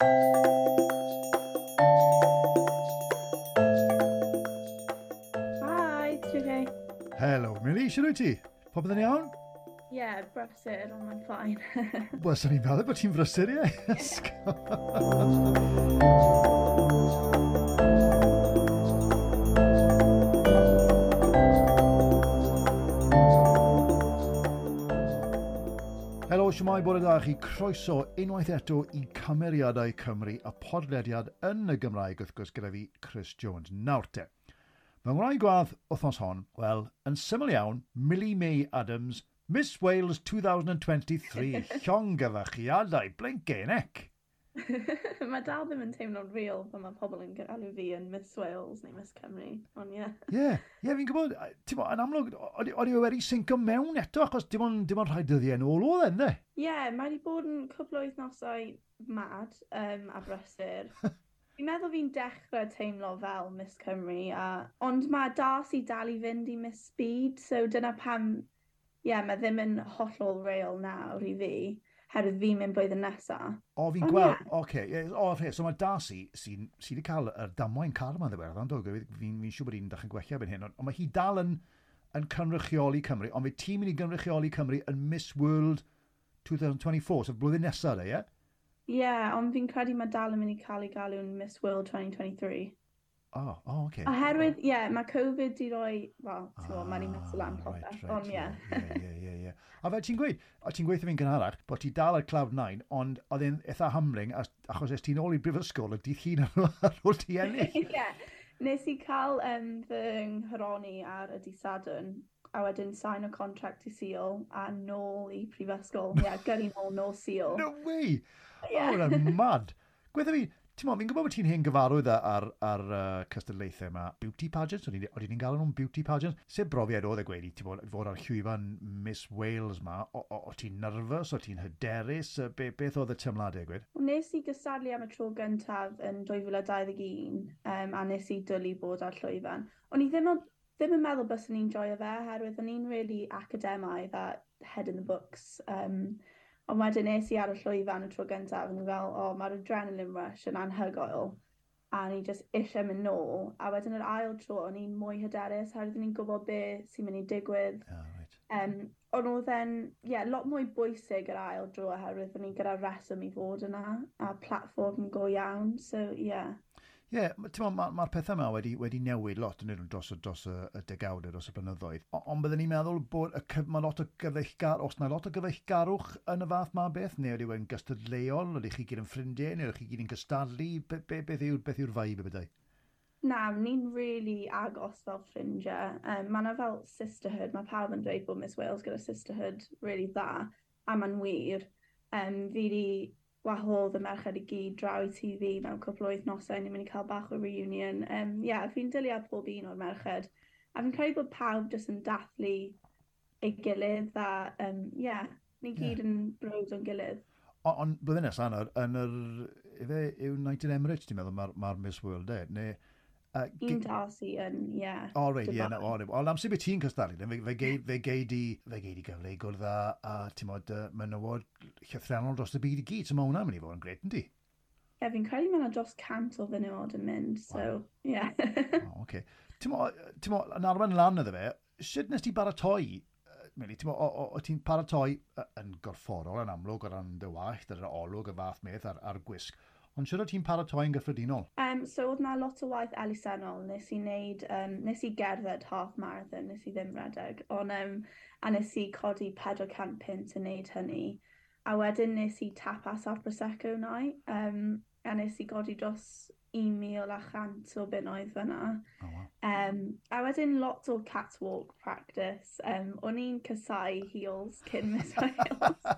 Hi, Jiggy. Helo, Millie, sy'n wyt ti? Popeth yn iawn? Ie, yeah, brysur, ond mae'n ffain. Wel, sy'n ni'n meddwl bod ti'n brysur, ie? Yeah. Siamai bore da chi croeso unwaith eto i Cymeriadau Cymru, y podlediad yn y Gymraeg wrth gwrs gyda fi Chris Jones. Nawr te, fy ngwraeg gwadd wythnos hon, wel, yn syml iawn, Millie Mae Adams, Miss Wales 2023, llong blinkin ec. mae dal ddim yn teimlo'n real pan mae pobl yn galw fi yn Miss Wales neu Miss Cymru, ond ie. Ie, ie, fi'n gwybod, ti'n yn amlwg, oeddi yw wedi synco mewn eto, achos dim ond, dim ond rhai dyddiau yn ôl o e, ynddo? Ie, mae wedi bod yn cwbl o wythnosau mad um, a brysur. fi'n meddwl fi'n dechrau teimlo fel Miss Cymru, a, ond mae Darcy i dal i fynd i Miss Speed, so dyna pam, ie, yeah, mae ddim yn hollol real nawr i fi herwydd fi'n mynd blwyddyn nesaf. O, fi'n gweld, oce. Okay, yeah, o, rhe, so mae Darcy sy'n sy wedi cael y damwain car yma'n ddiwedd, ond fi'n fi, fi siŵr bod hi'n dach gwella byn hyn, ond, ond mae hi dal yn, yn cynrychioli Cymru, ond mae tîm mynd i gynrychioli Cymru yn Miss World 2024, sef blwyddyn nesaf, ie? Yeah? Ie, yeah, ond fi'n credu mae dal yn mynd i cael ei galw'n Miss World 2023. Oh, oh, okay. Oherwydd, ie, yeah, mae Covid di roi, wel, ti'n gwybod, mae'n i'n meddwl lan ah, popeth, ond ie. Ie, ie, ie. A fe ti'n gweud, a ti'n gweithio fi'n gynharach, bod ti dal ar Cloud9, ond oedd e'n eitha hymling, achos es ti'n ôl i brifysgol y dydd hun ar ôl ti ennill. Ie, nes i cael um, fy nghyhroni ar y disadwn, a wedyn sign o contract i Seal a nôl i prifysgol. Ie, yeah, gyrru nôl nôl Seal. No way! Yeah. Oh, that's mad! Gwedda fi, Ti'n fi'n gwybod bod ti'n hen gyfarwydd ar, ar uh, cystadlaethau yma. Beauty pageants, oedden ni'n gael nhw'n beauty pageants. Se brofiad oedd e gweud i ti bod, fod ar llwyfan Miss Wales yma, o, o, o ti'n nerfus, o ti'n hyderus, be, beth oedd y tymladau gweud? Nes i gystadlu am y tro gyntaf yn 2021, um, a nes i dwlu bod ar llwyfan. O'n i ddim, o, ddim yn meddwl bys ni'n joio fe, herwydd o'n i'n really academaidd a head in the books. Um, Ond wedyn nes i ar y llwyfan y tro gyntaf yn fel, o, oh, mae'r adrenaline rush yn anhygoel a ni i just eisiau mynd nôl. A wedyn yr ail tro, o'n i'n mwy hyderus, a oeddwn i'n gwybod beth sy'n mynd i digwydd. Ah, oh, right. um, ond oedd e'n, ie, yeah, lot mwy bwysig yr ail dro oherwydd o'n i gyda reswm i fod yna, a platform go iawn, so ie. Yeah. Ie, yeah, mae'r ma, ma pethau yma wedi, wedi newid lot yn dros, dros y, y degawd, e, dros y blynyddoedd. Ond byddwn ni'n meddwl bod y, mae lot o gyfeillgar, os na lot o gyfeillgarwch yn y fath ma beth, neu ydy wedi'n gystadleuol, ydych chi gyd yn ffrindiau, neu ydych chi gyd yn gystadlu, be, be, beth yw'r beth yw faib y bydau? Na, ni'n really agos fel ffrindiau. Um, mae yna fel sisterhood, mae pawb yn dweud bod Miss Wales gyda sisterhood really dda, a mae'n wir. Um, fi di wahodd y merched i gyd draw i TV mewn cwpl o wythnosau. Ni'n mynd i cael bach o reunion. Um, yeah, fi'n dylio ar bob un o'r merched. A fi'n credu bod pawb jyst yn dathlu ei gilydd a, um, yeah, ni gyd yeah. yn bros o'n gilydd. Ond byddai nes yr, yn yr, ife, yw United Emirates, ti'n meddwl, mae'r ma Miss World, e? Neu, Uh, un Darcy yn, ie. O, Orid, ie, na, orid. Ond amser beth ti'n cystadlu, fe, fe, gei, fe gei di, fe gei di gyfle i gwrdd a, ti'n modd, uh, menywod llythrenol dros y byd i gyd, so mae hwnna'n mynd i fod yn gret, yndi? Ie, fi'n credu mae yna dros cant o fenywod yn mynd, so, ie. Wow. Yeah. oh, okay. Ti'n modd, yn arwen lan iddo fe, sut nes ti baratoi Mili, ti'n ti'n paratoi yn gorfforol yn amlwg o ran dy wallt, yr olwg, y fath meth a'r, ar gwisg ond siwr o ti'n paratoi'n gyffredinol? Um, so oedd na lot o waith elusennol. Nes i, wneud, um, nes i gerdded half marathon, nes i ddim redeg, ond um, a nes i codi 400 pint yn wneud hynny. A wedyn nes i tapas ar Prosecco nai, um, a nes i godi dros 1,000 a chant o bunnoedd fyna. Oh, wow. um, a wedyn lot o catwalk practice. Um, o'n i'n casau heels cyn Miss Wales.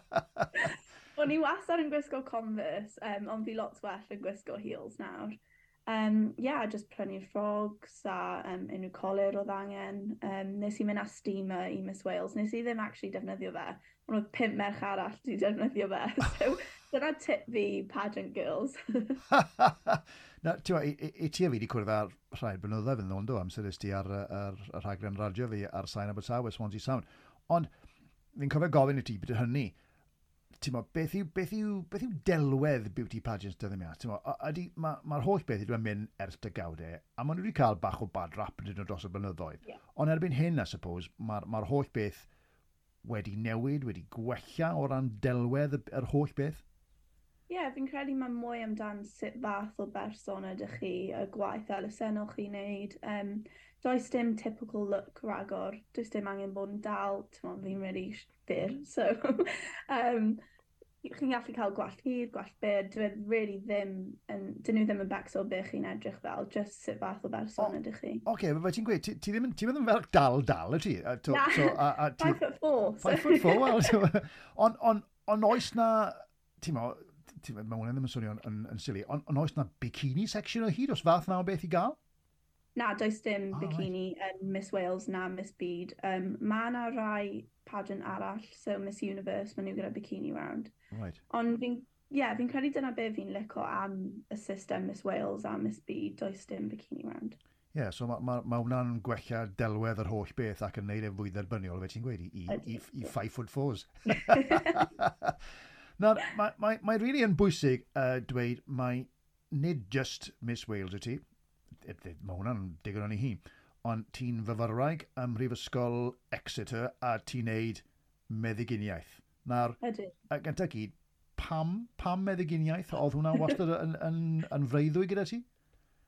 O'n i wastad yn gwisgo Converse, um, ond fi lot well yn gwisgo heels nawr. Um, yeah, just prynu frogs a um, unrhyw colir oedd angen. Um, nes i mynd â steamer i Miss Wales. Nes i ddim actually defnyddio fe, ond oedd pimp merch arall di defnyddio fe. So, dyna tip fi, pageant girls. Na, ti'n i, i, i ti a fi wedi cwrdd ar rhai blynyddoedd yn ddondw amser ys ti ar, ar, ar rhaglen radio fi ar Sain Abertawe, Swansea Sound. Ond, fi'n cofio gofyn i ti beth hynny, mo, beth yw, beth, yw, beth yw delwedd beauty pageants dyddiau mewn? Mo, mae'r ma holl beth ydy'n mynd ers dy gawdau, a maen nhw wedi cael bach o bad rap yn dyn nhw dros y blynyddoedd. Yeah. Ond erbyn hyn, I suppose, mae'r ma, holl beth wedi newid, wedi gwella o ran delwedd yr holl beth? Ie, yeah, fi'n credu mae mwy amdan sut fath o berson ydych chi, y gwaith elusennol chi'n neud. Um, does dim typical look ragor, does dim angen bod yn dal, ti'n fi'n really byr, so um, chi'n gallu cael gwallt hir, gwallt byr, dyn e really ddim, yn, dyn nhw ddim yn becso beth chi'n edrych fel, just sut fath o berson ydych chi. Oce, okay, mae ti'n gweud, ti, ti ddim ti yn fel dal dal y ti? Na, so, a, a, ti, five foot four. Five foot four, wel. Ond on, on oes na, ti'n mo, mae hwnna ddim yn swnio yn, yn sili, ond on oes na bikini section o hyd, os fath na o beth i gael? Na, does dim oh, bikini right. yn Miss Wales na Miss Byd. Um, mae yna rai pageant arall, so Miss Universe, mae nhw gyda bikini round. Right. Ond fi'n yeah, fi'n credu dyna be fi'n lico am y system Miss Wales a Miss Byd, does dim bikini round. Ie, yeah, so mae ma, ma hwnna'n gwella delwedd yr holl beth ac yn neud e'n fwy dderbyniol, fe ti'n gweud, i, i, i, i five foot fours. Na, mae, mae, mae really yn bwysig uh, dweud mae nid just Miss Wales y ti, mae hwnna'n digon o'n i hi, ond ti'n fyfyrraig ym Mhrifysgol Exeter a ti'n neud meddyginiaeth. Na'r gyntaf gyd, pam, pam meddyginiaeth? Oedd hwnna wastad yn, yn, yn freuddwy gyda ti?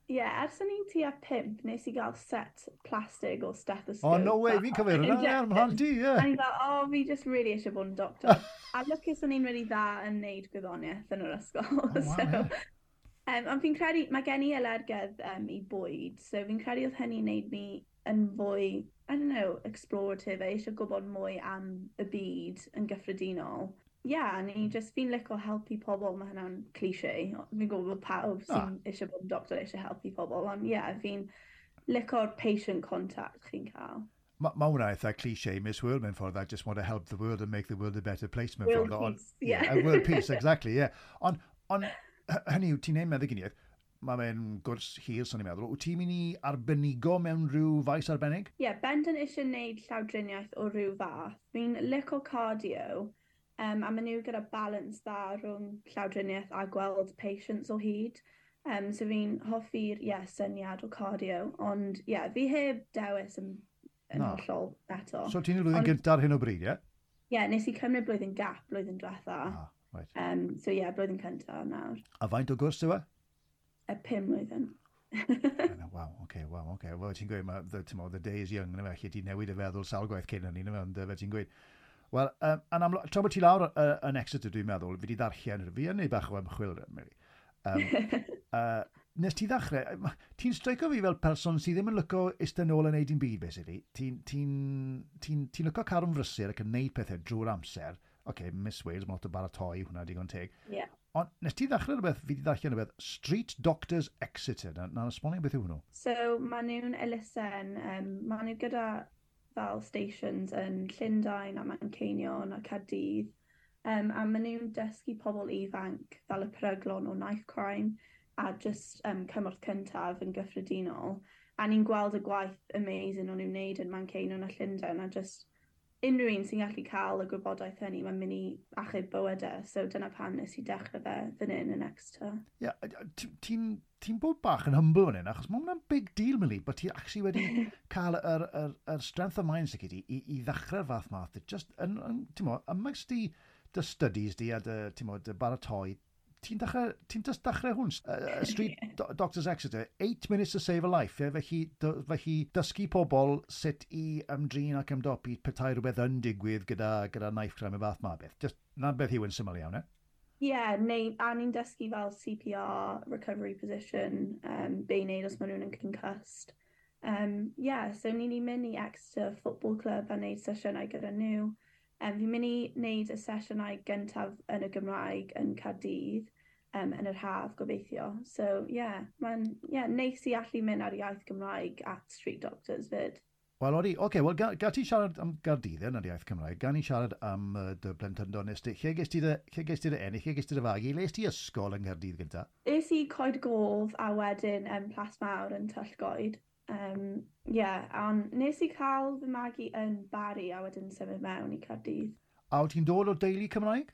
Ie, yeah, ers o'n i'n tua pimp, nes i gael set plastig o stethoscope. Oh, no way, fi'n cyfer hwnna, ie, mhan ti, ie. A ni'n fel, oh, fi just really eisiau bod yn doctor. A lwcus o'n i'n really dda yn neud gwyddoniaeth yn yr ysgol. Oh, wow, so, yeah. um, ond fi'n credu, mae gen i elergedd um, i bwyd, so fi'n credu oedd hynny'n neud mi yn fwy, I don't know, explorative, a eisiau gwybod mwy am y byd yn gyffredinol. Ie, yeah, ni hmm. just fi'n licio helpu pobl, mae hynna'n cliché. Fi'n gwybod pawb ah. sy'n ah. eisiau bod yn doctor eisiau helpu pobl, ond ie, yeah, fi'n licio'r patient contact chi'n cael. Mae ma hwnna eitha cliché Miss World mewn ffordd, I just want to help the world and make the world a better place mewn ffordd. World peace, on, yeah. yeah. World peace, exactly, yeah. Ond on, hynny yw, ti'n neud meddyginiaeth, mae fe'n gwrs hir, sy'n ni'n meddwl. Wyt ti'n mynd i arbenigo mewn rhyw faes arbennig? Ie, yeah, Bendon eisiau gwneud llawdriniaeth o rhyw fath. Fi'n lico cardio, um, a maen nhw gyda balance dda rhwng llawdriniaeth a gweld patients o hyd. Um, so fi'n hoffi'r yeah, syniad o cardio, ond ie, yeah, fi heb dewis yn yn no. hollol eto. So ti'n blwyddyn gyntaf hyn o bryd, ie? Yeah? Ie, yeah, nes i cymryd blwyddyn gap blwyddyn diwetha. Ah, right. um, so ie, yeah, blwyddyn cyntaf nawr. A faint o gwrs yw e? Y pum blwyddyn. waw, oce, waw, oce. Wel, ti'n gweud, ma, the, the day is young, na fe, lle ti'n newid y feddwl sawl gwaith cyn hynny, na fe, ond fe ti'n gweud. Wel, um, yn amlwg, tra bod ti lawr uh, yn Exeter, dwi'n meddwl, fi di ddarllen, fi yn ei bach o ymchwil, Mary. Um, uh, nes ti ddechrau, ti'n streico fi fel person sydd ddim yn lyco eistedd nôl yn neud i'n byd, basically. Ti'n ti ti ti lyco carwm frysur ac yn neud pethau drwy'r amser. OK, Miss Wales, mae'n lot o baratoi, hwnna digon teg. Yeah. Ond nes ti ddechrau rhywbeth, fi di ddechrau rhywbeth, Street Doctors Exeter. Na'n na esbonio beth yw hwnnw? So, maen nhw'n elusen, um, maen nhw gyda fel stations yn Llundain a Manceinion a Cadydd. Um, a maen nhw'n dysgu pobl ifanc fel y peryglon o knife crime a just um, cymorth cyntaf yn gyffredinol. A ni'n gweld y gwaith amazing o'n nhw'n wneud yn Manceinion a Llundain a just unrhyw un sy'n gallu cael y gwybodaeth hynny, mae'n mynd i achub bywydau. So dyna pan nes i dechrau fe fan hyn yn extra. Ie, yeah, ti'n ti bod bach yn humble fan hyn, achos mae hwnna'n big deal, Mili, bod ti actually wedi cael yr, yr, yr strength of mind sy'n i, i, i ddechrau'r fath math. Just, yn, yn, ti'n mo, ymwneud dy studies di a dy, ti'n mo, dy baratoi, ti'n dechrau, ti'n dechrau hwn, uh, Street do Doctors Exeter, 8 Minutes to Save a Life, e, felly, felly dysgu pobl sut i ymdrin ac ymdopi petai rhywbeth yn digwydd gyda, gyda knife crime y fath ma beth. Just, na beth yw yn syml iawn, e? Ie, yeah, neu, a ni'n dysgu fel CPR, recovery position, um, be i wneud os maen nhw'n yn concussed. Um, yeah, so ni'n ni mynd i Exeter Football Club a wneud sesiynau gyda nhw. Um, fi'n mynd i wneud y sesiynau gyntaf yn y Gymraeg yn Caerdydd um, yn yr haf, gobeithio. So, ie, yeah, mae'n yeah, neis i allu mynd ar iaith Gymraeg at Street Doctors fyd. Wel, oeddi, oce, okay, wel, ga, ga ti siarad am Gardydd yn yr iaith Cymraeg, gan i siarad am uh, dy blentyndon, nes ti, lle ges ti dy ennill, lle ges ti dy fagu, le ti ysgol yn Gardydd gyda? Es i Coed Gof a wedyn um, Plas Mawr yn Tyllgoed. Um, yeah, ond nes i cael fy magu yn Bari a wedyn symud mewn i Cardydd. A wyt ti'n dod o deulu Cymraeg?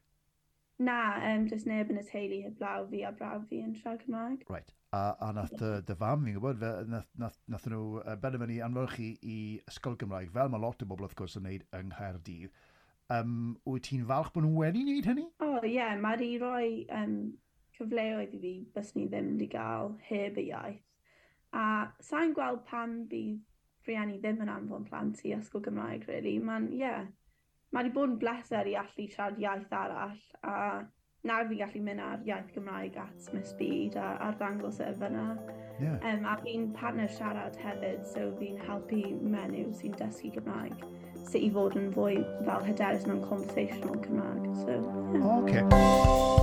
Na, um, jyst neb yn y teulu heblaw fi a braw fi yn siarad Cymraeg. Right. A, a nath dy, dy fam fi'n gwybod, fe, nath, nath, nath nhw uh, benderfynu anfyrchu i ysgol Gymraeg, fel mae lot o bobl wrth gwrs yn neud yng Nghaerdydd. Um, wyt ti'n falch bod nhw wedi wneud hynny? O, oh, ie. Yeah, Mae'r i roi um, cyfleoedd i fi bys ni ddim wedi cael heb y iaith. A sa'n gweld pam bydd rhieni ddim yn anfon plant i ysgol Gymraeg, really. Mae'n, ie, yeah, mae wedi bod yn bleser i allu siarad iaith arall, a nawr fi'n gallu mynd ar iaith Gymraeg at Miss Byd a arddangos e fyna. Yeah. Um, a fi'n partner siarad hefyd, so fi'n helpu menyw sy'n dysgu Gymraeg sut i fod yn fwy fel hyderus mewn conversational Cymraeg. So, yeah. Okay.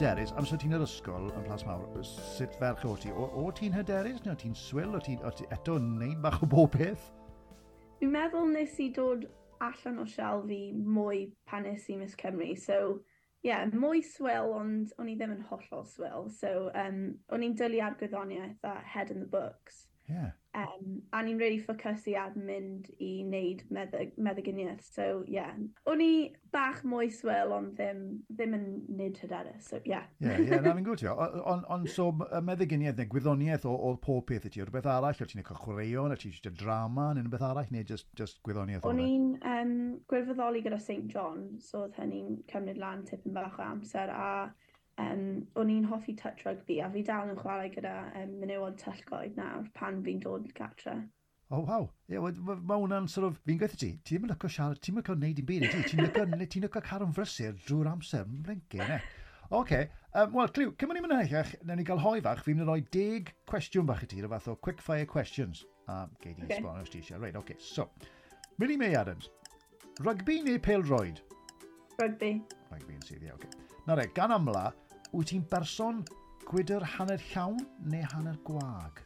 hyderus, amser ti'n yr ysgol yn Plas Mawr, sut ferch o ti? O, o ti'n hyderus? Neu o ti'n swil? O ti'n eto neud bach o bob peth? Dwi'n meddwl nes i dod allan o sial fi mwy pan nes i Miss Cymru. So, ie, yeah, mwy swil, ond o'n i ddim yn hollol swil. So, um, o'n i'n dylu ar argyddoniaeth a head in the books. Yeah. Um, a ni'n really ffocysu ar mynd i wneud meddyg, meddyginiaeth. So, ie. Yeah. O'n i bach mwy swil, ond ddim, ddim yn nid hyderus. So, ie. Ie, ie, na fi'n gwybod ti. Ond on, so, y meddyginiaeth neu gwyddoniaeth o, o pob peth i ti, rhywbeth arall, o ti'n eich chwaraeon, o ti'n eich drama, neu rhywbeth arall, neu just, just gwyddoniaeth o'n i'n um, gwirfoddoli gyda St John, so oedd hynny'n cymryd lan tipyn bach o amser, a Um, o'n i'n hoffi touch rugby a fi dal yn chwarae gyda um, menywod tyllgoed nawr pan fi'n dod gatre. O, oh, waw. Ie, yeah, mae hwnna'n sort of... Fi'n gweithio ti, ti ddim yn lyco siarad, ti ddim yn lyco wneud i'n byd, ti? Ti'n lyco, ti lyco carw'n frysur drwy'r amser, yn blinkin, ne? Oce, okay. um, wel, Cliw, cymryd ni'n mynd yn hellach, newn ni gael hoi fach, fi'n mynd rhoi deg cwestiwn bach i ti, rhywbeth o quick fire questions. A um, gei di okay. sbon os ti eisiau. Right, oce, okay. so. Millie May Adams, rugby neu pel roed? Rugby. Rugby yn sydd, ie, oce. Okay. Na re, gan amla, Wyt ti'n berson gwydr hanner llawn neu hanner gwag?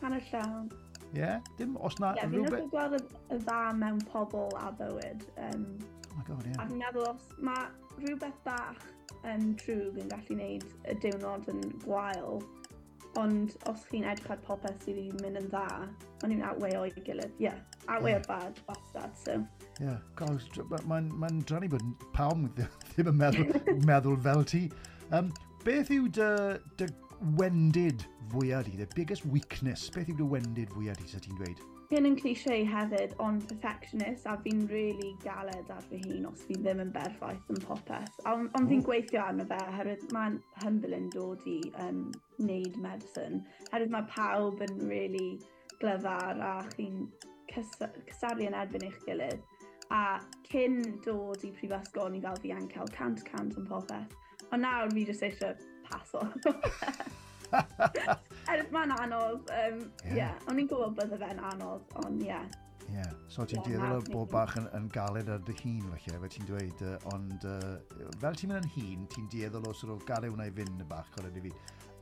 Hanner llawn. Ie? Yeah? Dim os na... yeah, rhywbeth... Ie, fi'n gweld y, dda mewn pobl a bywyd. Um, oh my god, ie. Yeah. A fi'n meddwl os mae rhywbeth bach um, trwg yn gallu gwneud y diwrnod yn gwael, ond os chi'n edrych ar popeth sydd wedi mynd yn dda, ond nhw'n outweigh o'i gilydd. Ie, yeah, outweigh yeah. bad, bastard, so... Ie, mae'n ma rannu bod pawb ddim yn meddwl, meddwl fel ti. Um, beth yw dy, dy wendid fwyaf di, the biggest weakness, beth yw dy wendid fwyaf di, sa ti'n dweud? Gen yn cliché hefyd, ond perfectionist, a fi'n really galed ar fy hun os fi ddim yn berffaith yn popeth. Ond on fi'n gweithio arno fe, herwydd mae'n humble yn dod i um, wneud medicine. Herwydd mae pawb yn really glyfar a chi'n cys casaru yn erbyn eich gilydd a cyn dod i prifysgol, ni fel fi yn cael cant cant yn popeth. Ond nawr fi jyst eisiau paso. er, mae'n anodd. Um, yeah. yeah. O'n i'n gwybod bydde fe'n anodd, ond ie. Yeah. Ie, yeah. so ti'n yeah, deddol o bod bach yn, yn galed ar dy hun felly, fe ti'n dweud, uh, ond uh, fel ti'n mynd yn hun, ti'n dieddol o sort of gael hwnna i fynd y bach, colen i fi.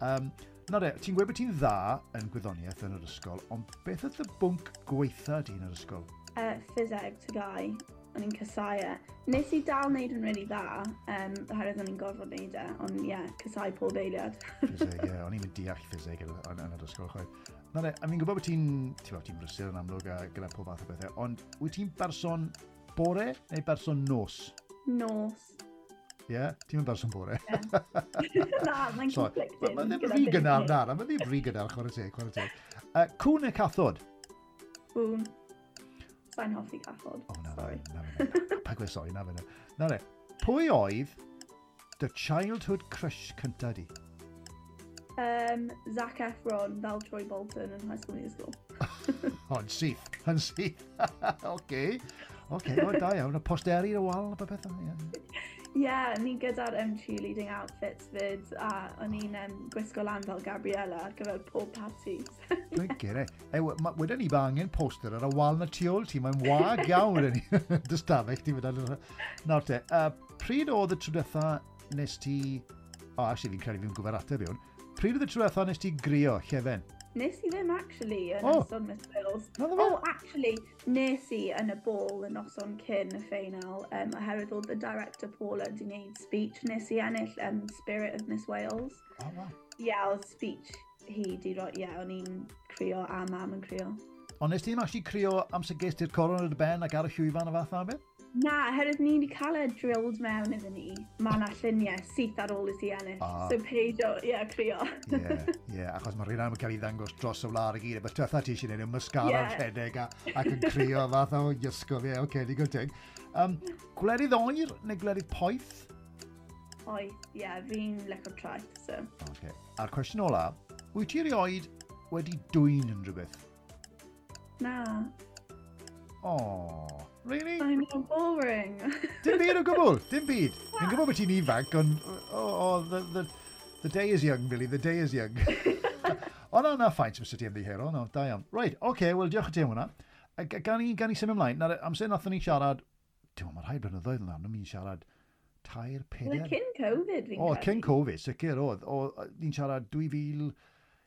Um, na de, ti'n gweud bod ti'n dda yn gwyddoniaeth yn yr ysgol, ond beth oedd y bwnc gweitha di yn yr ysgol? uh, ffiseg to gai, o'n i'n casau e. Nes i dal wneud yn really dda, um, oherwydd o'n i'n gorfod wneud e, ond ie, yeah, casau pob eiliad. ffiseg, ie, yeah, o'n i'n mynd deall ffiseg yn, yn, yn yr ysgol chwaith. Na ne, a fi'n gwybod bod ti'n, ti'n bod ti'n brysur yn amlwg a gyda pob fath o bethau, ond wyt ti'n berson bore neu berson nos? Nos. Ie, yeah, ti'n mynd berson bore. Yeah. na, mae'n conflicted. Mae ddim rhy gynnar, na, mae ddim rhy gynnar, chwarae teg, chwarae teg. Uh, cwn neu cathod? Cwn. Sa'n hoffi cathod. Oh, na, Sorry. Na, na, na. pa gwe sorry, na fe na. Na re, pwy oedd dy childhood crush cynta di? Um, Zac Efron fel Troy Bolton yn High School Musical. Ond syth, yn syth. Oce. Oce, o da iawn. Y posteri y wal y beth o yeah, ni gyda'r um, cheerleading outfits fyd, a o'n i'n um, gwisgo lan fel Gabriella ar gyfer pob parti. Dwi'n gyrra. gyda. Wedyn ni ba angen poster ar y wal na tu ôl ti, mae'n wag iawn wedyn ni. Dystafell ti fydda. Nawr te, uh, pryd oedd y trwydetha nes ti... O, oh, actually, fi'n credu fi'n gwybod ateb i hwn. Pryd oedd y trwydetha nes ti grio, Llefen? Nes i ddim, actually, yn oh. noson Miss Wales. No, oh, actually, nes i yn y ball yn noson cyn y ffeinal, um, oherwydd oedd the director Paula di wneud speech. Nes i ennill um, Spirit of Miss Wales. Oh, wow. Ie, yeah, oedd speech hi di roi, ie, yeah, o'n i'n crio a mam yn crio. Ond nes ti'n actually crio amser gest i'r coron yn y ben ac ar y llwyfan y fath na beth? Na, herwydd ni wedi cael e drilled mewn iddyn ni, mae yna lluniau syth ar ôl i ti ennill. Ah. So peidio, ie, yeah, crio. Ie, yeah, yeah, achos mae rhywun am yn cael ei ddangos dros y wlad i gyd, efo tytha ti eisiau gwneud yn mascara yeah. rhedeg a, ac yn crio fath o iysgo fi, oce, okay, digon teg. Um, gwledydd oer neu gwledydd poeth? Oeth, ie, yeah, fi'n leco traeth, so. Okay. A'r cwestiwn ola, wyt ti erioed wedi dwy'n yn rhywbeth? Na, Oh, really? I'm not boring. dim byd o gwbl, dim byd. Fi'n gwybod bod ti'n ifanc, ond oh, oh, the, the, the day is young, Billy, the day is young. Ond oh, na, na, ffaint, sy'n ti'n ddihero, no, da iawn. Right, oce, okay, wel, diolch i ti am hwnna. Gan i, gan i symud ymlaen, na, amser nathon ni siarad, ti'n meddwl, mae rhai blynyddoedd yna, arno, mi'n siarad tair, peder... Cyn Covid, fi'n cael. O, cyn Covid, sicr, oedd. Ni'n siarad 2000...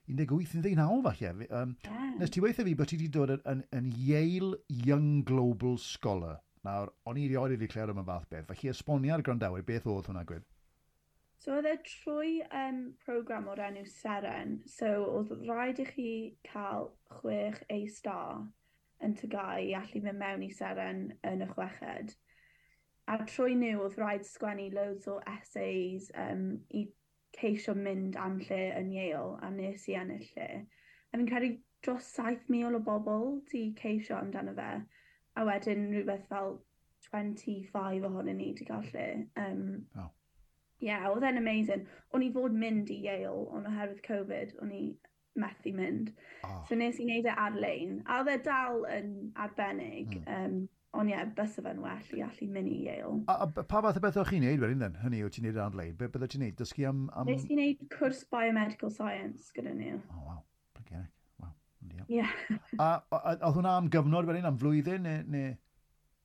18-19 falle. Um, yeah. Nes ti weithio fi bod ti wedi dod yn, yn, yn Yale Young Global Scholar. Nawr, o'n i rioed wedi clywed am y fath beth, felly esbonia'r grandawyr, beth oedd hwnna gwyd? So oedd e trwy um, program o'r enw Seren, so oedd rhaid i chi cael chwech A star yn tygau i allu mynd mewn i Seren yn y chweched. A trwy nhw oedd rhaid sgwennu loads o essays um, i ceisio mynd am lle yn Yale a nes i ennill lle. A fi'n credu dros 7,000 o bobl di ceisio amdano fe. A wedyn rhywbeth fel 25 ohonyn ni wedi cael lle. Um, oh. Ie, yeah, oedd e'n amazing. O'n i fod mynd i Yale, ond oherwydd Covid, o'n i methu mynd. Oh. So nes i wneud e ar-lein. A oedd e dal yn arbennig. Mm. Um, ond ie, yeah, bysa fe'n well i allu mynd i Yale. A, a pa fath o beth o'ch chi'n neud wedyn then? Hynny, wyt ti'n neud Adelaide? Be byddai ti'n neud? Dysgu am... am... Nes i neud cwrs biomedical science gyda ni. Oh, wow. Plygeric. Wow. Ie. Yeah. a, a, a oedd hwnna am gyfnod wedyn, am flwyddyn, neu... neu...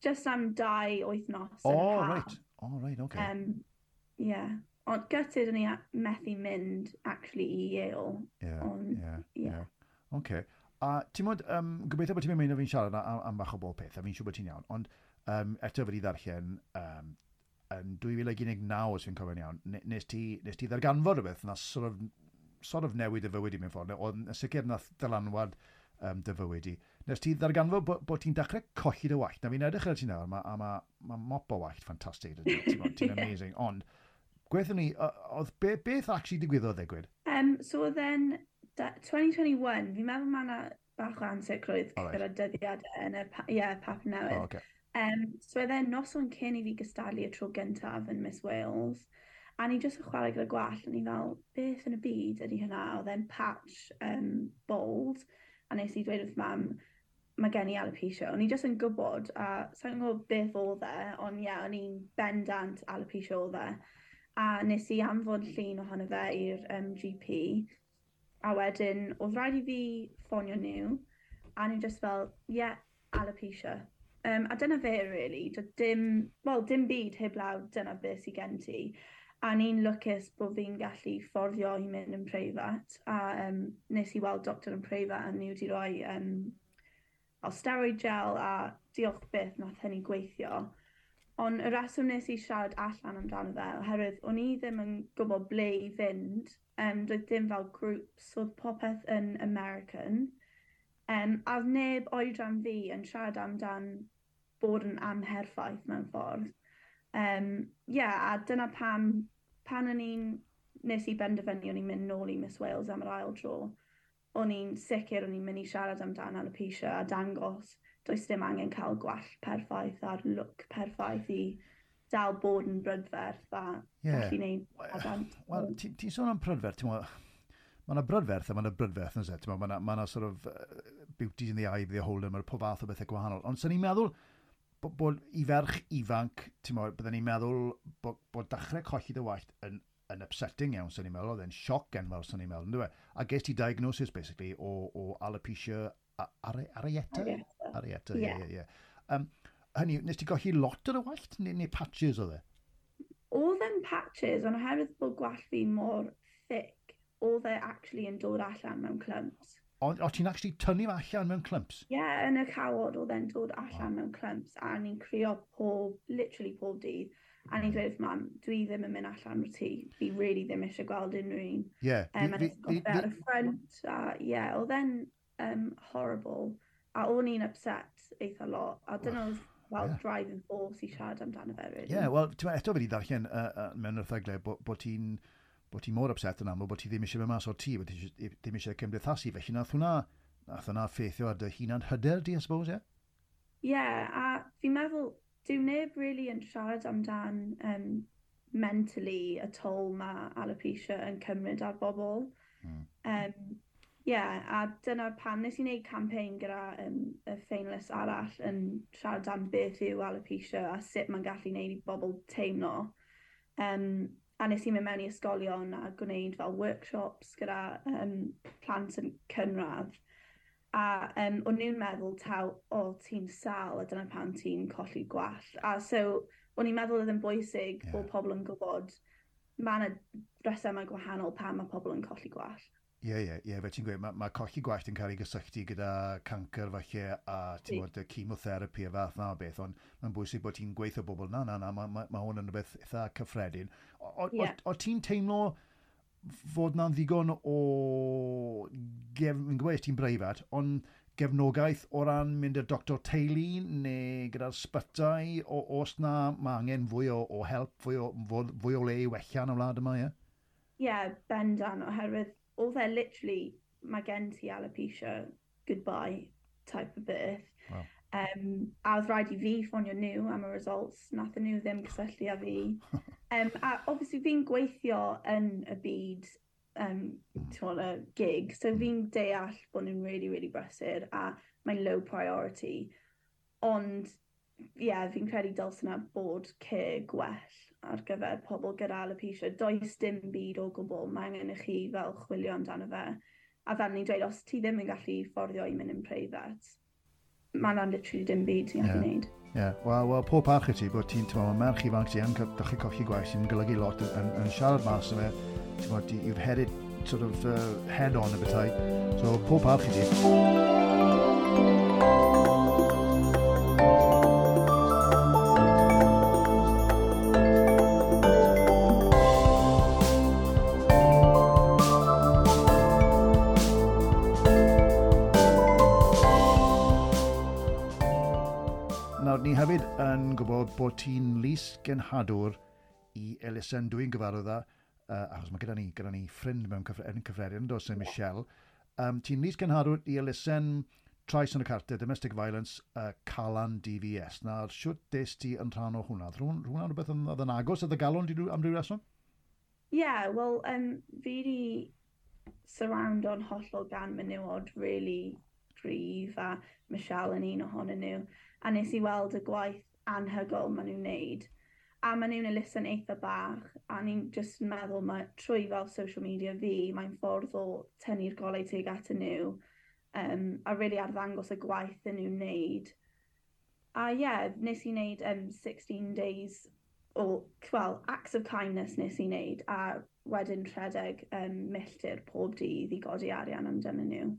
Just am dau wythnos. O, oh, right. O, oh, right, okay. Um, yeah. Ond gytid o'n i methu mynd, actually, i Yale. Yeah, on, yeah, yeah. yeah. Okay. A ti'n modd, um, gobeithio bod ti'n mynd o fi'n siarad am, am bach o bob peth, a fi'n siŵr bod ti'n iawn, ond um, eto fyddi ddarllen um, yn 2019, os fi'n cofio'n iawn, nes ti, nes ti ddarganfod rhywbeth na sort of, sort of newid y fywyd i mewn ffordd, oedd yn sicr na dylanwad um, dy fywyd i. Nes ti ddarganfod bod, bod ti'n dechrau colli dy wallt, na fi'n edrych ar ti nawr, mae ma, mop o wallt ffantastig, ti'n amazing, ond gweithio ni, oedd be, beth actually digwyddodd ddigwyd? Um, so then, 2021, fi'n meddwl mae yna bach o ansicrwydd right. gyda dyddiadau yn y pa, yeah, pap newydd. Oh, okay. um, so oedd e noson cyn i fi gystadlu y tro gyntaf yn Miss Wales, a ni jyst yn chwarae gyda gwall, a ni fel, beth yn y byd ydy hynna, oedd e'n patch um, bold, a nes i dweud wrth mam, mae gen i alopecia. O'n i jyst yn gwybod, a sa'n gwybod beth oedd e, ond ie, yeah, o'n i'n bendant alopecia oedd e. A nes i anfon llun ohono fe i'r um, GP, A wedyn, oedd rhaid i fi ffonio nhw, a nhw just fel, ie, yeah, alopecia. Um, a dyna fe, really. Do dim, well, dim byd heblaw, dyna beth sydd gen ti. A ni'n lwcus bod fi'n gallu fforddio i mynd yn preifat. A um, nes i weld doctor yn preifat a nhw wedi rhoi um, steroid gel a diolch beth nath hynny gweithio. Ond y reswm nes i siarad allan amdano fe, oherwydd o'n i ddim yn gwybod ble i fynd. Um, doedd dim fel grŵps, oedd popeth yn American. Um, a neb oedran fi yn siarad amdan bod yn amherffaith mewn ffordd. Um, yeah, a dyna pam, pan o'n i'n nes i benderfynu o'n i'n mynd nôl i Miss Wales am yr ail tro, o'n i'n sicr o'n i'n mynd i siarad amdan alopecia a dangos does dim angen cael gwall perffaith a'r look perffaith i dal bod yn brydferth a yeah. gallu neud adant. Wel, mm. ti'n ti sôn am brydferth, ti'n Mae yna brydferth a mae yna brydferth yn set. Mae yna, ma sort of uh, beauty in the eye, the holder, mae'r pob fath o bethau gwahanol. Ond sy'n ni'n meddwl bod, bod i ferch ifanc, ti'n meddwl, byddwn ni'n meddwl bod, bod dechrau colli dy wallt yn, yn upsetting iawn, sy'n ni'n meddwl, oedd e'n sioc enfawr, sy'n ni'n meddwl, ynddo fe? A ges ti diagnosis, basically, o, o alopecia Arieta? Arieta, e, ie, yeah. ie, yeah, ie. Um, hynny, nes ti gochi lot ar y wallt, neu, neu patches oedd e? Oedd e'n patches, ond oherwydd bod gwallt fi mor thick, oedd e actually yn dod allan mewn clumps. O, o ti'n actually tynnu fe allan mewn clumps? Ie, yeah, yn y cawod oedd e'n dod allan oh. mewn clumps, a ni'n crio pob, literally pob dydd, a ni'n hmm. dweud, mam, dwi ddim yn mynd allan o'r tŷ, fi really ddim eisiau gweld unrhyw un. Ie. Yeah, um, a nes gofio ar y ffrant, a ie, yeah, oedd e'n um, horrible. A o'n i'n upset eitha lot. A dyna oedd fel yeah. driving force i siarad amdano fe. Really. Yeah, wel, ti'n eto fe wedi ddarllen uh, uh, mewn yr thagle bod bo ti'n bod ti mor upset yn aml, bod ti ddim eisiau fe mas o'r tŷ, bod ti ddim eisiau cymdeithasu, felly nath hwnna, nath hwnna ffeithio ar dy hunan hyder di, I suppose, ie? Yeah? yeah, a fi'n meddwl, dyw neb really yn siarad amdan um, mentally y tol mae alopecia yn cymryd ar bobl. Mm. Um, yeah, a dyna pan nes i wneud campaign gyda um, y ffeinlus arall yn siarad am beth yw alopecia a sut mae'n gallu wneud i bobl teimlo. Um, a nes i mynd mewn i ysgolion a gwneud fel workshops gyda um, plant yn cynradd. A um, o'n nhw'n meddwl taw, o, oh, ti'n sal a dyna pan ti'n colli gwall. A so, o'n i'n meddwl oedd yn bwysig yeah. bod pobl yn gwybod mae yna resymau gwahanol pan mae pobl yn colli gwall. Ie, ie, ie, fe ti'n gweud, mae ma colli gwallt yn cael ei gysylltu gyda cancer falle a ti'n gwybod, chemotherapy a fath na o beth, ond mae'n bwysig bod ti'n gweithio bobl, na, na, na, mae ma, ma hwn yn rhywbeth eitha cyffredin. O, o, yeah. o, o ti'n teimlo fod na'n ddigon o... Gef, yn gweud, ti'n breifat, ond gefnogaeth o ran mynd i'r doctor teulu neu gyda'r sbytau, o, os na mae angen fwy o, o help, fwy o, fwy o le i wella yn y wlad yma, ie? Ie, yeah, bendan, oherwydd oedd e literally, mae gen ti alopecia, goodbye type of beth. Wow. Um, a oedd rhaid i fi ffonio nhw am y results, nath nhw ddim cysylltu â fi. um, a obviously fi'n gweithio yn y byd um, on, y gig, so hmm. fi'n deall bod nhw'n really, really brysur a mae'n low priority. Ond, ie, yeah, fi'n credu dylse na bod cyr gwell ar gyfer pobl gyda alopecia, does dim byd o gwbl, mae angen i chi fel chwilio amdano fe. A fel ni'n dweud, os ti ddim yn gallu fforddio i mynd yn preifat, mae lan literally dim byd ti'n gallu yeah. gwneud. Ie, yeah. wel, well, pob parch i ti bod ti'n, ti'n meddwl, merch ifanc ti yn dechrau colli gwaith sy'n golygu lot yn, yn, yn siarad mas yma, ti'n meddwl, you've had it sort of uh, head on y bethau, so pob parch i ti. ni hefyd yn gwybod bod ti'n lys genhadwr i elusen dwi'n gyfarwydd â, uh, achos mae gyda ni, gyda ni ffrind mewn cyffre, yn dos yn Michelle. Um, ti'n lys genhadwr i elusen trais yn y cartau Domestic Violence uh, Calan DVS. Na'r siwt des ti yn rhan o hwnna? Hwnna'n rhywbeth yn, yn agos oedd y galon am ryw reswm? Ie, yeah, wel, um, fi surround on hollol gan menywod really gryf a Michelle yn un ohonyn nhw a nes i weld y gwaith anhygol maen nhw'n wneud. A maen nhw'n elusen eitha bach, a ni'n just yn meddwl mae trwy fel social media fi, mae'n ffordd o tynnu'r golau teg at nhw, um, a really arddangos y gwaith yn nhw'n wneud. A ie, yeah, nes i wneud um, 16 days o, well, acts of kindness nes i wneud, a wedyn rhedeg um, milltir pob dydd i godi arian amdano nhw.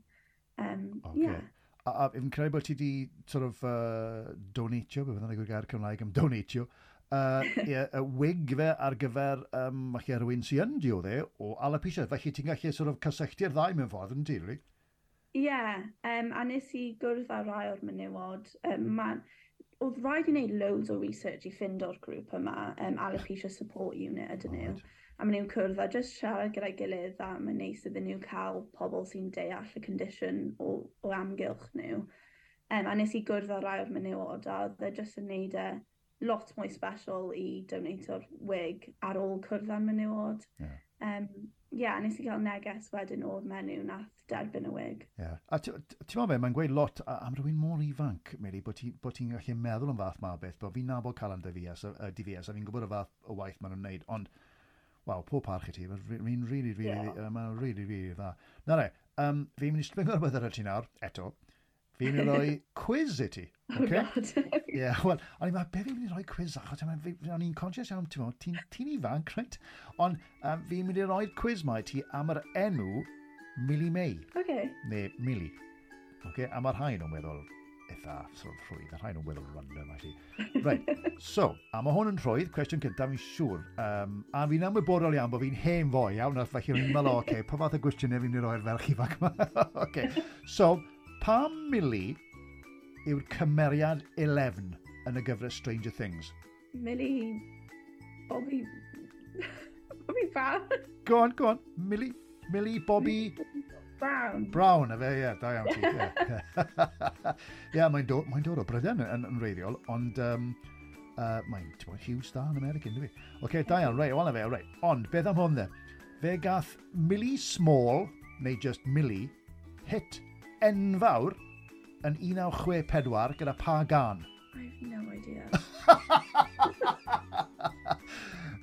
Um, okay. yeah. A, a fi'n credu bod ti di sort of uh, donatio, beth byddai'n gwir gair Cymraeg am donatio, uh, yeah, y wig fe ar gyfer um, falle rhywun sy'n yn diodde o alopecia. Felly ti'n gallu sort of cysylltu'r ddau mewn ffordd yn ti, really? Ie, yeah, um, a nes i gwrdd â rai o'r menywod. Um, ma, oedd rhaid i wneud loads o research i ffind o'r grŵp yma, um, Alopecia Support Unit ydyn nhw. Right a maen nhw'n cwrdd a just siarad gyda'i gilydd a mae'n neis iddyn nhw cael pobl sy'n deall y condition o, o amgylch nhw. Um, a nes i gwrdd â rai o'r menywod a dde jyst yn neud e lot mwy special i donator wig ar ôl cwrdd â'r menywod. Yeah. Um, yeah, nes i gael neges wedyn o'r menyw nath derbyn y wig. Yeah. A ti'n meddwl be, mae'n gweud lot am rhywun mor ifanc, Mary, bod ti'n ti gallu meddwl yn fath ma beth, bod fi'n nabod Calan Divias, uh, Divias a fi'n gwybod y fath o waith maen nhw'n neud, ond wel, pob parch i ti, mae'n rili, rili, mae'n rili, rili dda. Na re, um, fi'n mynd i stryngo rhywbeth ar y ti nawr, eto. Fi'n mynd i roi quiz i ti. Okay? god. Ie, yeah, wel, o'n i'n meddwl, be fi'n mynd i roi quiz achos, o'n i'n conscious iawn, ti'n ti'n ti ifanc, right? Ond um, fi'n mynd i roi quiz ma i ti am yr enw Millie May. Okay. Neu Millie. Okay, a mae'r rhain o'n meddwl, eitha sort of rhwydd. A rhaid nhw'n weddol random, actually. Right, so, a mae hwn yn rhwydd, cwestiwn cyntaf, fi'n siŵr. Um, a fi'n amwybodol iawn bod fi'n hen fwy iawn, a felly rwy'n meddwl, oce, okay, pa fath o gwestiwn fi'n i'r oer ferch ifanc yma? okay. So, pa mili yw'r cymeriad 11 yn y gyfres Stranger Things? Mili... Bobby... Bobby Fan. Go on, go on. Mili... Mili, Bobby... Brown. Brown, a fe, ie, da iawn ti. Ie, yeah, mae'n dod, mae dod o Bryden yn, yn reiddiol, ond um, uh, mae'n huge star yn American, dwi. Oce, okay, da iawn, rei, wel fe, rei. Ond, beth am hwn dde? Fe gath Millie Small, neu just Millie, hit enfawr yn 1964 gyda pa gan? I have no idea.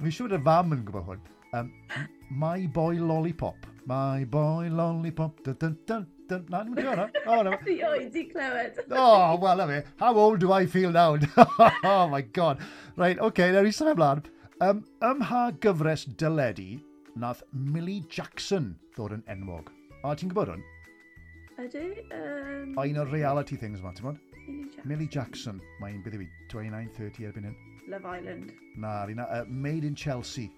Mi'n siŵr y fam yn gwybod hwn. Um, My Boy Lollipop. My boy lollipop. Dun, dun, dun, dun. Na, ni'n gwybod hwnna. Fi oed di clywed. Oh, well, I mean, How old do I feel now? oh, my God. Right, okay, there i sef ymlaen. Um, ym ha gyfres dyledu, nath Millie Jackson ddod yn enwog. A ti'n gwybod hwn? Ydy. Um... O, un o'r reality things yma, ti'n bod? Millie Jackson. Mae un byddu fi, 29-30 erbyn hyn. Love Island. Na, rina, uh, Made in Chelsea.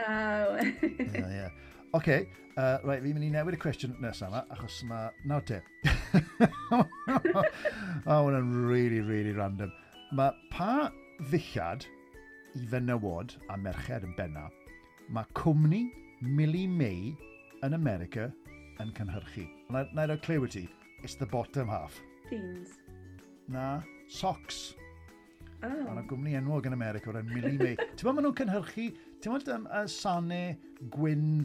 Oh. yeah, yeah. Oce, okay, uh, right, fi'n mynd i newid y cwestiwn nesaf yma, achos mae... Nawr te. o, oh, hwnna'n really, really random. Mae pa ddillad i fenywod a merched yn benna, mae cwmni Millie May yn America yn cynhyrchu. Na, na i roi clew ti, it's the bottom half. Beans. Na, socks. Oh. Ond y gwmni enwog yn America o'r Millie May. ti'n ma'n nhw'n cynhyrchu, ti'n bod um, uh, sane, gwyn,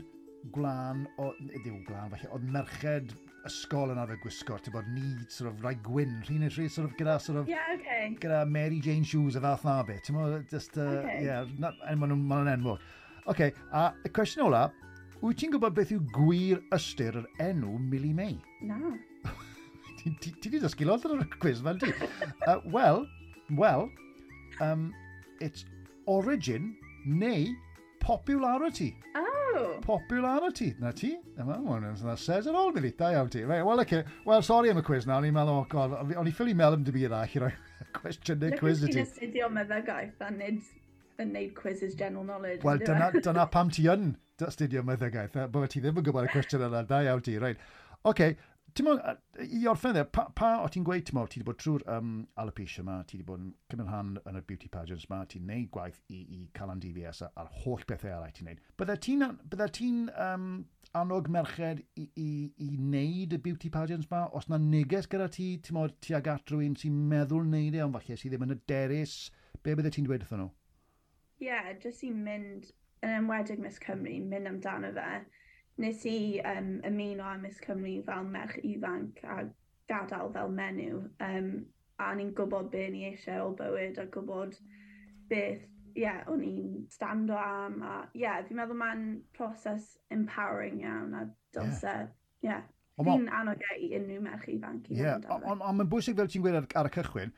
glân, o, ddim glân falle, oedd merched ysgol yn arfer gwisgo, ti'n bod ni, sort of, rai gwyn, rhywun yn rhywun, sort of, gyda, sort of, yeah, okay. gyda Mary Jane Shoes a fath na beth, ti'n bod, just, uh, okay. yeah, maen nhw'n enwog. OK, a y cwestiwn ola, wyt ti'n gwybod beth yw gwir ystyr yr enw Millie May? Na. ti wedi dysgu lot ar y cwiz fel ti. uh, wel, well, um, it's origin neu popularity. Oh. Popularity. Na ti? That says it all, Billy. Da iawn ti. Right, well, okay. Well, sorry am y quiz nawr. Ni'n meddwl, oh, god, o'n i ffili meddwl am dim byd arall i roi cwestiwn neu quiz i ti. Dwi'n astudio meddygaeth a nid yn neud quizzes general knowledge. Wel, dyna, e? dyna pam ti yn astudio meddygaeth. Bydde ti ddim yn gwybod y cwestiwn yna. Da iawn ti. Right. Okay, Ti'n mwyn, i orffen dde, pa, pa o ti'n gweud, ti'n mwyn, ti wedi bod trwy'r um, alopecia yma, ti wedi bod yn cymryd rhan yn y beauty pageants yma, ti'n neud gwaith i, i cael yn DVS a'r holl bethau arall ti'n neud. Bydda ti'n ti um, annog merched i, i, i neud y beauty pageants yma? Os na neges gyda ti, ti'n mwyn, ti ag at rhywun sy'n meddwl neud e, ond falle sydd ddim yn y derus, be bydde ti'n dweud wrthyn nhw? Ie, yeah, jyst i mynd, yn enwedig Miss Cymru, mynd amdano fe nes i um, ymuno â Miss Cymru fel merch ifanc a gadael fel menyw. Um, a ni'n gwybod be ni eisiau o bywyd a gwybod beth ie, yeah, o'n i'n stando am a ie, yeah, fi'n meddwl mae'n proses empowering iawn a dylse, ie. Yeah. Yeah. Fi'n annog e i unrhyw merch ifanc i yeah. Ond on, mae'n bwysig fel ti'n gweud ar, ar y cychwyn,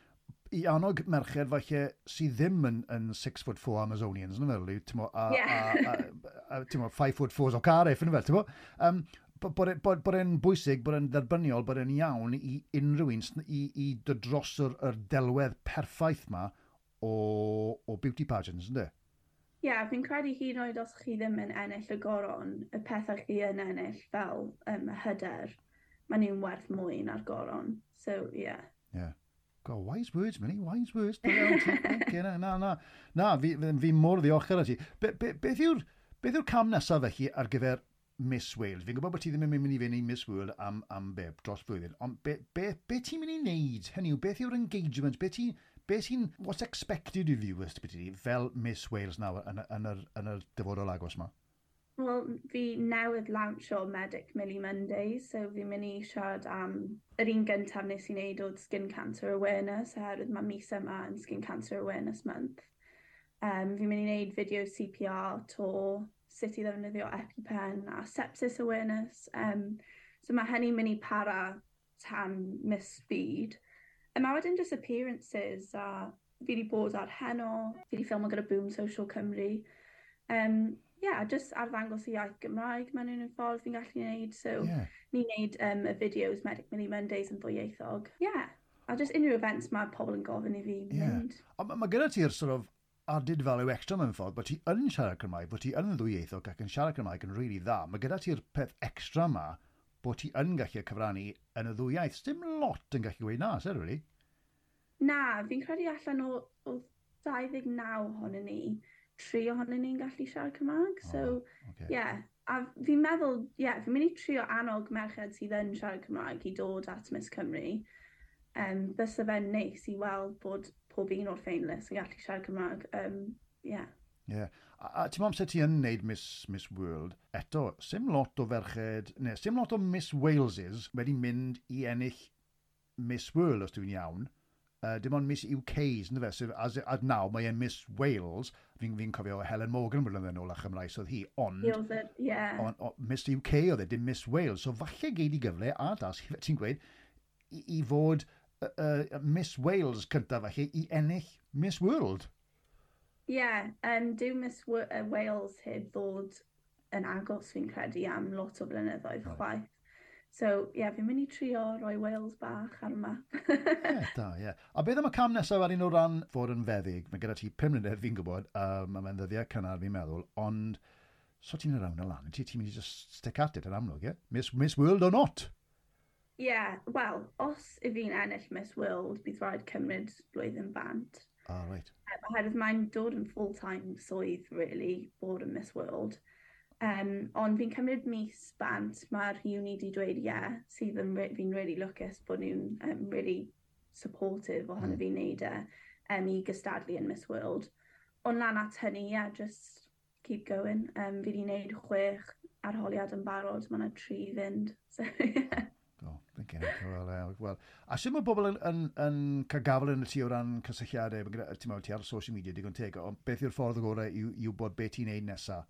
i annog merched falle sydd ddim yn, yn six foot four Amazonians, yn fel, a, yeah. a, a, ti'n uh, five foot fours o car yn fel, ti'n bod? Um, bod e'n bod, bod e'n bwysig, bod e'n dderbyniol, bod e'n iawn i unrhyw un i, i dod dros yr, yr delwedd perffaith ma o, o beauty pageants, ynddo? Ie, yeah, fi'n credu hyd yn oed os chi ddim yn ennill y goron, y pethau chi yn ennill fel um, y hyder, mae nhw'n werth mwy na'r goron. So, ie. Yeah. Yeah. God, wise words, Minnie, wise words. na, na, na, na, fi, fi mor ddiolchgar â ti. Be, be, beth yw'r Beth yw'r cam nesaf felly ar gyfer Miss Wales? Fi'n gwybod bod ti ddim yn mynd i fynd i Miss World am, am be, dros blwyddyn, ond be, be, be ti'n mynd i wneud? Hynny yw, beth yw'r engagement? Be ti'n... Be ti'n... What's expected of you, ysbeth ti, fel Miss Wales nawr yn, yn, yn, yn yr dyfodol agos yma? Wel, fi newydd lawnsio Medic Millie Mondays, so fi'n mynd i siarad am yr un gyntaf nes i wneud oedd Skin Cancer Awareness, oherwydd mae mis yma yn Skin Cancer Awareness Month. Um, fi'n mynd i wneud fideo CPR to sut i ddefnyddio EpiPen a sepsis awareness. Um, so mae hynny'n mynd i para tan Miss Speed. A mae wedyn just appearances a fi wedi bod ar heno, fi wedi ffilmio gyda Boom Social Cymru. Um, yeah, just arddangos i iaith Gymraeg mewn un ffordd fi'n gallu gwneud. So, yeah. ni'n gwneud um, y fideos Medic Mini Mondays yn ddwyieithog. Yeah, a just unrhyw events mae pobl yn gofyn i fi yeah. mynd. Ond mae ma gyda ti'r sort of added value extra mewn ffordd bod ti yn siarad Cymraeg, bod ti yn ddwyieithog ac yn siarad Cymraeg yn rili really dda. Mae gyda ti'r peth extra yma bod ti yn gallu cyfrannu yn y ddwy iaith. Dim lot yn gallu gweud na, sef really? Na, fi'n credu allan o, o 29 ohonyn ni, tri ohonyn ni'n gallu siarad Cymraeg. Oh, so, okay. yeah. A fi'n meddwl, ie, yeah, fi'n mynd i trio annog merched sydd yn siarad Cymraeg i dod at Miss Cymru. Um, Bysa fe'n neis i weld bod pob un o'r ffeinlis yn gallu siarad Cymraeg. Um, yeah. Yeah. A, a ti'n amser ti yn neud Miss, Miss World, eto, sim lot o ferched, neu sim lot o Miss Waleses wedi mynd i ennill Miss World, os dwi'n iawn. Uh, dim ond Miss UK's, ynddo fe, sef as, as now, mae e Miss Wales, fi'n fi cofio Helen Morgan blynyddoedd yn ôl a chymraes oedd hi, ond, it, yeah. E, on, on, Miss UK oedd e, dim Miss Wales, so falle geid i gyfle, a das, ti'n gweud, i, i fod uh, uh, Miss Wales cyntaf felly i ennill Miss World. Ie, yeah, um, dyw Miss w uh, Wales heb ddod yn agos fi'n credu am lot o blynyddoedd right. chwaith. So, ie, yeah, fi'n mynd i trio roi Wales bach ar yma. Ie, yeah, da, ie. Yeah. A beth am y cam nesaf ar un o ran fod yn feddyg? Mae gyda ti pum mlynedd fi'n gwybod, um, a mae'n ddyddiau cynnar fi'n meddwl, ond so ti'n yr awn y lan, ti'n ti mynd i just stick at it yn amlwg, ie? Yeah? Miss, Miss World or not? Ie, yeah, wel, os y fi'n ennill Miss World, bydd rhaid cymryd blwyddyn bant. Ah, right. Um, oherwydd mae'n dod yn full-time swydd, really, bod yn Miss World. Um, ond fi'n cymryd mis bant, mae'r uni di dweud ie, yeah, sydd yn re fi'n really lwcus bod nhw'n um, really supportive ohono mm. fi'n neud e um, i gystadlu yn Miss World. Ond lan at hynny, ie, yeah, just keep going. Um, fi wedi wneud chwech arholiad yn barod, mae yna tri fynd. So, yeah. Gen i'n cael wel. A sy'n mae bobl yn, yn, yn cael gafel yn y tu o ran cysylltiadau, ti'n meddwl ti ar social media digon teg, ond beth yw'r ffordd o gorau yw, yw bod beth ti'n neud nesaf?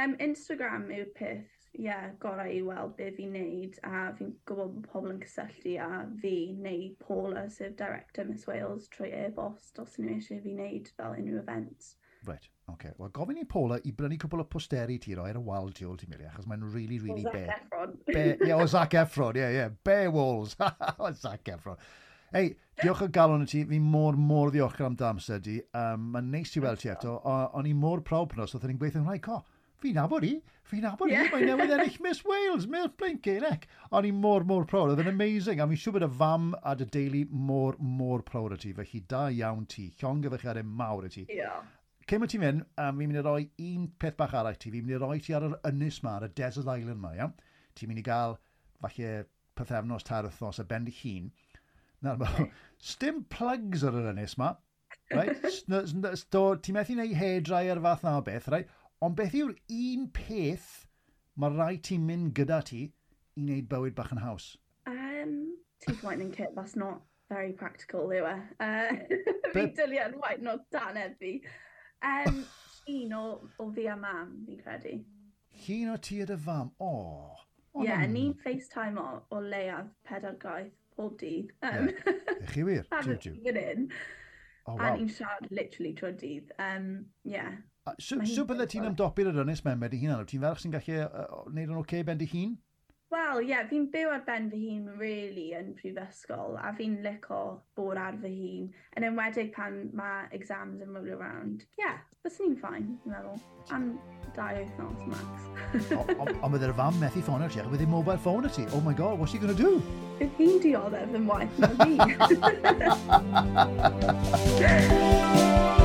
Um, Instagram yw'r peth, ie, yeah, gorau i weld beth fi'n neud, a fi'n gwybod bod pobl yn cysylltu a fi neu Paula, sef Director Miss Wales, trwy e-bost os nhw eisiau fi neud fel unrhyw events. Right. Okay. Wel, gofyn i Paula i brynu cwbl o posteri ti roi ar y wal tu ôl ti, Mili, achos maen really, really o bare. Efron. Ie, o Zac Efron, ie, ie. Bare walls. o Zac Efron. Ei, diolch o galon i ti. Fi mor, mor ddiolchgar am dy amser di. Um, Mae'n neis i weld ti eto. O'n i mor prawd os oedd ni'n gweithio'n rhaid co. Fi nabod i. Fi nabod i. Yeah. Mae'n newydd ennill Miss Wales. Miss Blinkin, ec. O'n i mor, mor prawd. Oedd yn amazing. A fi'n siŵr bod y fam a dy deulu mor, mor prawd o ti. Felly da iawn ti. Llongyfechiadau mawr i ti. Yeah cyn wyt ti'n mynd, um, fi'n mynd i roi un peth bach arall ti, fi'n mynd i roi ti ar yr ynys ma, ar y desert island ma, iawn. Ti'n mynd i gael, falle, pethefnos, tair wythnos, a bend i hun. Nawr, okay. stym plugs ar yr ynys ma. Right? ti'n methu neu hedrau ar fath na o beth, right? ond beth yw'r un peth mae rai ti'n mynd gyda ti i wneud bywyd bach yn haws? Um, Tooth lightning kit, that's not very practical, yw e. Uh, fi dylian waith not danedd fi. Um, un o, o fi a mam, fi'n credu. Hun o ti a dy fam? O! Oh. Ie, yeah, ni'n FaceTime o, o leiaf pedair gaeth pob dydd. Um, yeah. Chi wir? Jiw, tiw. Fan Oh, wow. A ni'n siarad literally trwy'r dydd. Um, yeah. So, so bydde ti'n ymdopi'r yr ynnes mewn wedi hunan? Wyt ti'n ferch sy'n gallu uh, wneud yn oce okay ben dy hun? Wel, ie, yeah, fi'n byw ar ben fy hun really yn prifysgol a fi'n lico bod ar fy hun yn enwedig pan mae exams yn roll around. Ie, yeah, bys ni'n ffain, fi'n meddwl. Am dau wythnos, max. Ond bydd yr fam methu ffonio ti, ac bydd ei mobile phone ti. Oh my god, what's he going to do? Bydd hi'n dioddef yn waith na fi.